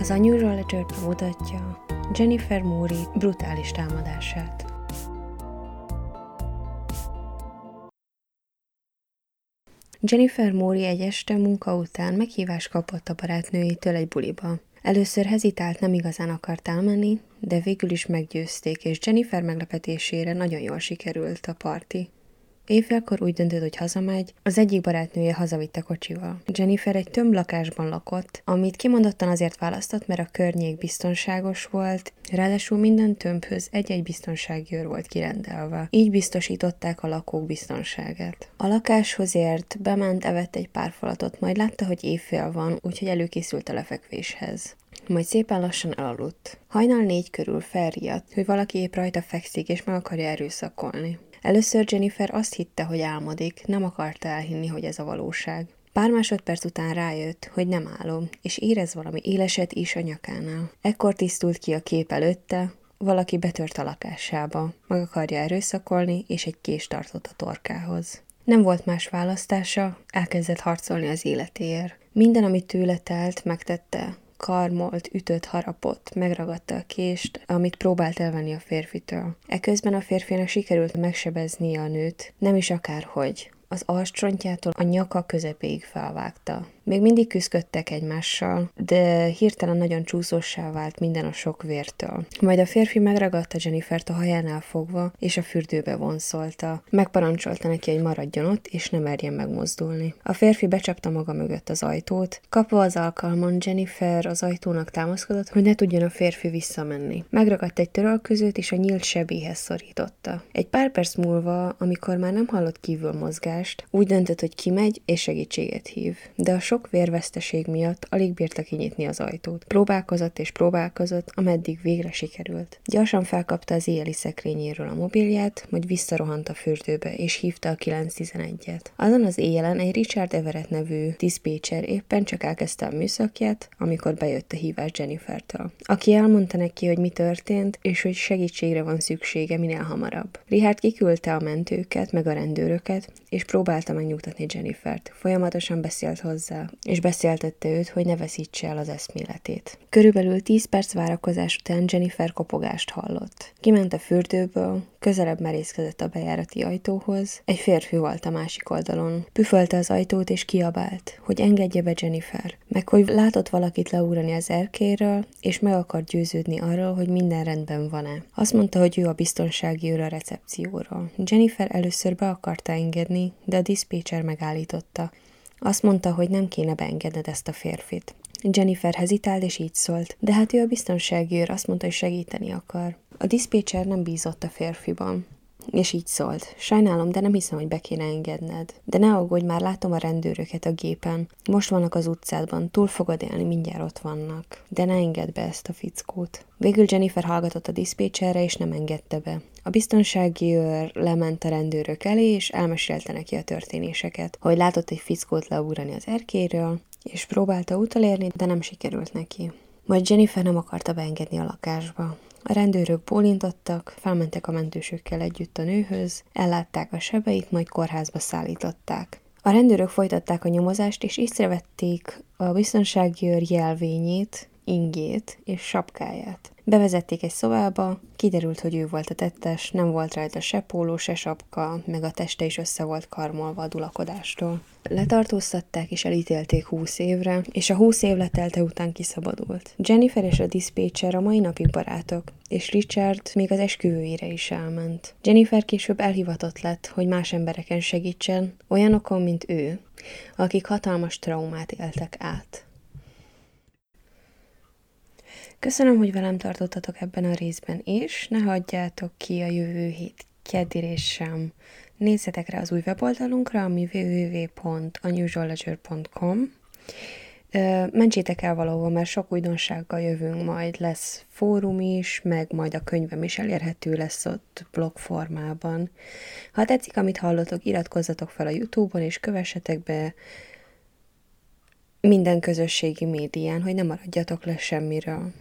Az Unusual Ledger mutatja Jennifer Moody brutális támadását. Jennifer Mori egy este munka után meghívást kapott a barátnőjétől egy buliba. Először hezitált, nem igazán akart elmenni, de végül is meggyőzték, és Jennifer meglepetésére nagyon jól sikerült a parti. Éjfélkor úgy döntött, hogy hazamegy, az egyik barátnője hazavitte kocsival. Jennifer egy tömb lakásban lakott, amit kimondottan azért választott, mert a környék biztonságos volt, ráadásul minden tömbhöz egy-egy biztonsági őr volt kirendelve. Így biztosították a lakók biztonságát. A lakáshoz ért, bement, evett egy pár falatot, majd látta, hogy éjfél van, úgyhogy előkészült a lefekvéshez majd szépen lassan elaludt. Hajnal négy körül felriadt, hogy valaki épp rajta fekszik és meg akarja erőszakolni. Először Jennifer azt hitte, hogy álmodik, nem akarta elhinni, hogy ez a valóság. Pár másodperc után rájött, hogy nem álom, és érez valami éleset is a nyakánál. Ekkor tisztult ki a kép előtte, valaki betört a lakásába, meg akarja erőszakolni, és egy kés tartott a torkához. Nem volt más választása, elkezdett harcolni az életéért. Minden, amit tőle telt, megtette, karmolt, ütött, harapott, megragadta a kést, amit próbált elvenni a férfitől. Eközben a férfinak sikerült megsebeznie a nőt, nem is akárhogy. Az arccsontjától a nyaka közepéig felvágta. Még mindig küzdöttek egymással, de hirtelen nagyon csúszósá vált minden a sok vértől. Majd a férfi megragadta Jennifert a hajánál fogva, és a fürdőbe vonszolta. Megparancsolta neki, hogy maradjon ott, és ne merjen megmozdulni. A férfi becsapta maga mögött az ajtót. Kapva az alkalmon, Jennifer az ajtónak támaszkodott, hogy ne tudjon a férfi visszamenni. Megragadt egy törölközőt, és a nyílt sebéhez szorította. Egy pár perc múlva, amikor már nem hallott kívül mozgást, úgy döntött, hogy kimegy és segítséget hív. De a sok sok vérveszteség miatt alig bírta kinyitni az ajtót. Próbálkozott és próbálkozott, ameddig végre sikerült. Gyorsan felkapta az éjjeli szekrényéről a mobilját, majd visszarohant a fürdőbe, és hívta a 911-et. Azon az éjjelen egy Richard Everett nevű diszpécser éppen csak elkezdte a műszakját, amikor bejött a hívás Jennifertől, aki elmondta neki, hogy mi történt, és hogy segítségre van szüksége minél hamarabb. Richard kiküldte a mentőket, meg a rendőröket, és próbálta megnyugtatni Jennifert. Folyamatosan beszélt hozzá, és beszéltette őt, hogy ne veszítse el az eszméletét. Körülbelül tíz perc várakozás után Jennifer kopogást hallott. Kiment a fürdőből, közelebb merészkedett a bejárati ajtóhoz, egy férfi volt a másik oldalon. Püfölte az ajtót és kiabált, hogy engedje be Jennifer, meg hogy látott valakit leúrani az erkéről, és meg akar győződni arról, hogy minden rendben van-e. Azt mondta, hogy ő a biztonsági őr a recepcióról. Jennifer először be akarta engedni, de a diszpécser megállította, azt mondta, hogy nem kéne beengedned ezt a férfit. Jennifer hezitált, és így szólt. De hát ő a biztonsági őr, azt mondta, hogy segíteni akar. A diszpécser nem bízott a férfiban. És így szólt. Sajnálom, de nem hiszem, hogy be kéne engedned. De ne aggódj, már látom a rendőröket a gépen. Most vannak az utcádban, túl fogod élni, mindjárt ott vannak. De ne engedd be ezt a fickót. Végül Jennifer hallgatott a diszpécserre, és nem engedte be. A biztonsági őr lement a rendőrök elé, és elmesélte neki a történéseket, hogy látott egy fickót leúrani az erkéről, és próbálta utalérni, de nem sikerült neki. Majd Jennifer nem akarta beengedni a lakásba. A rendőrök bólintottak, felmentek a mentősökkel együtt a nőhöz, ellátták a sebeit, majd kórházba szállították. A rendőrök folytatták a nyomozást, és észrevették a biztonsági őr jelvényét, ingét és sapkáját. Bevezették egy szobába, kiderült, hogy ő volt a tettes, nem volt rajta se póló, se sapka, meg a teste is össze volt karmolva a dulakodástól. Letartóztatták és elítélték 20 évre, és a 20 év letelte után kiszabadult. Jennifer és a diszpécser a mai napig barátok, és Richard még az esküvőjére is elment. Jennifer később elhivatott lett, hogy más embereken segítsen, olyanokon, mint ő, akik hatalmas traumát éltek át. Köszönöm, hogy velem tartottatok ebben a részben is, ne hagyjátok ki a jövő hét keddérés sem. Nézzetek rá az új weboldalunkra, ami www.unusualledger.com. Mentsétek el valahol, mert sok újdonsággal jövünk majd, lesz fórum is, meg majd a könyvem is elérhető lesz ott blog formában. Ha tetszik, amit hallotok, iratkozzatok fel a Youtube-on, és kövessetek be minden közösségi médián, hogy ne maradjatok le semmiről.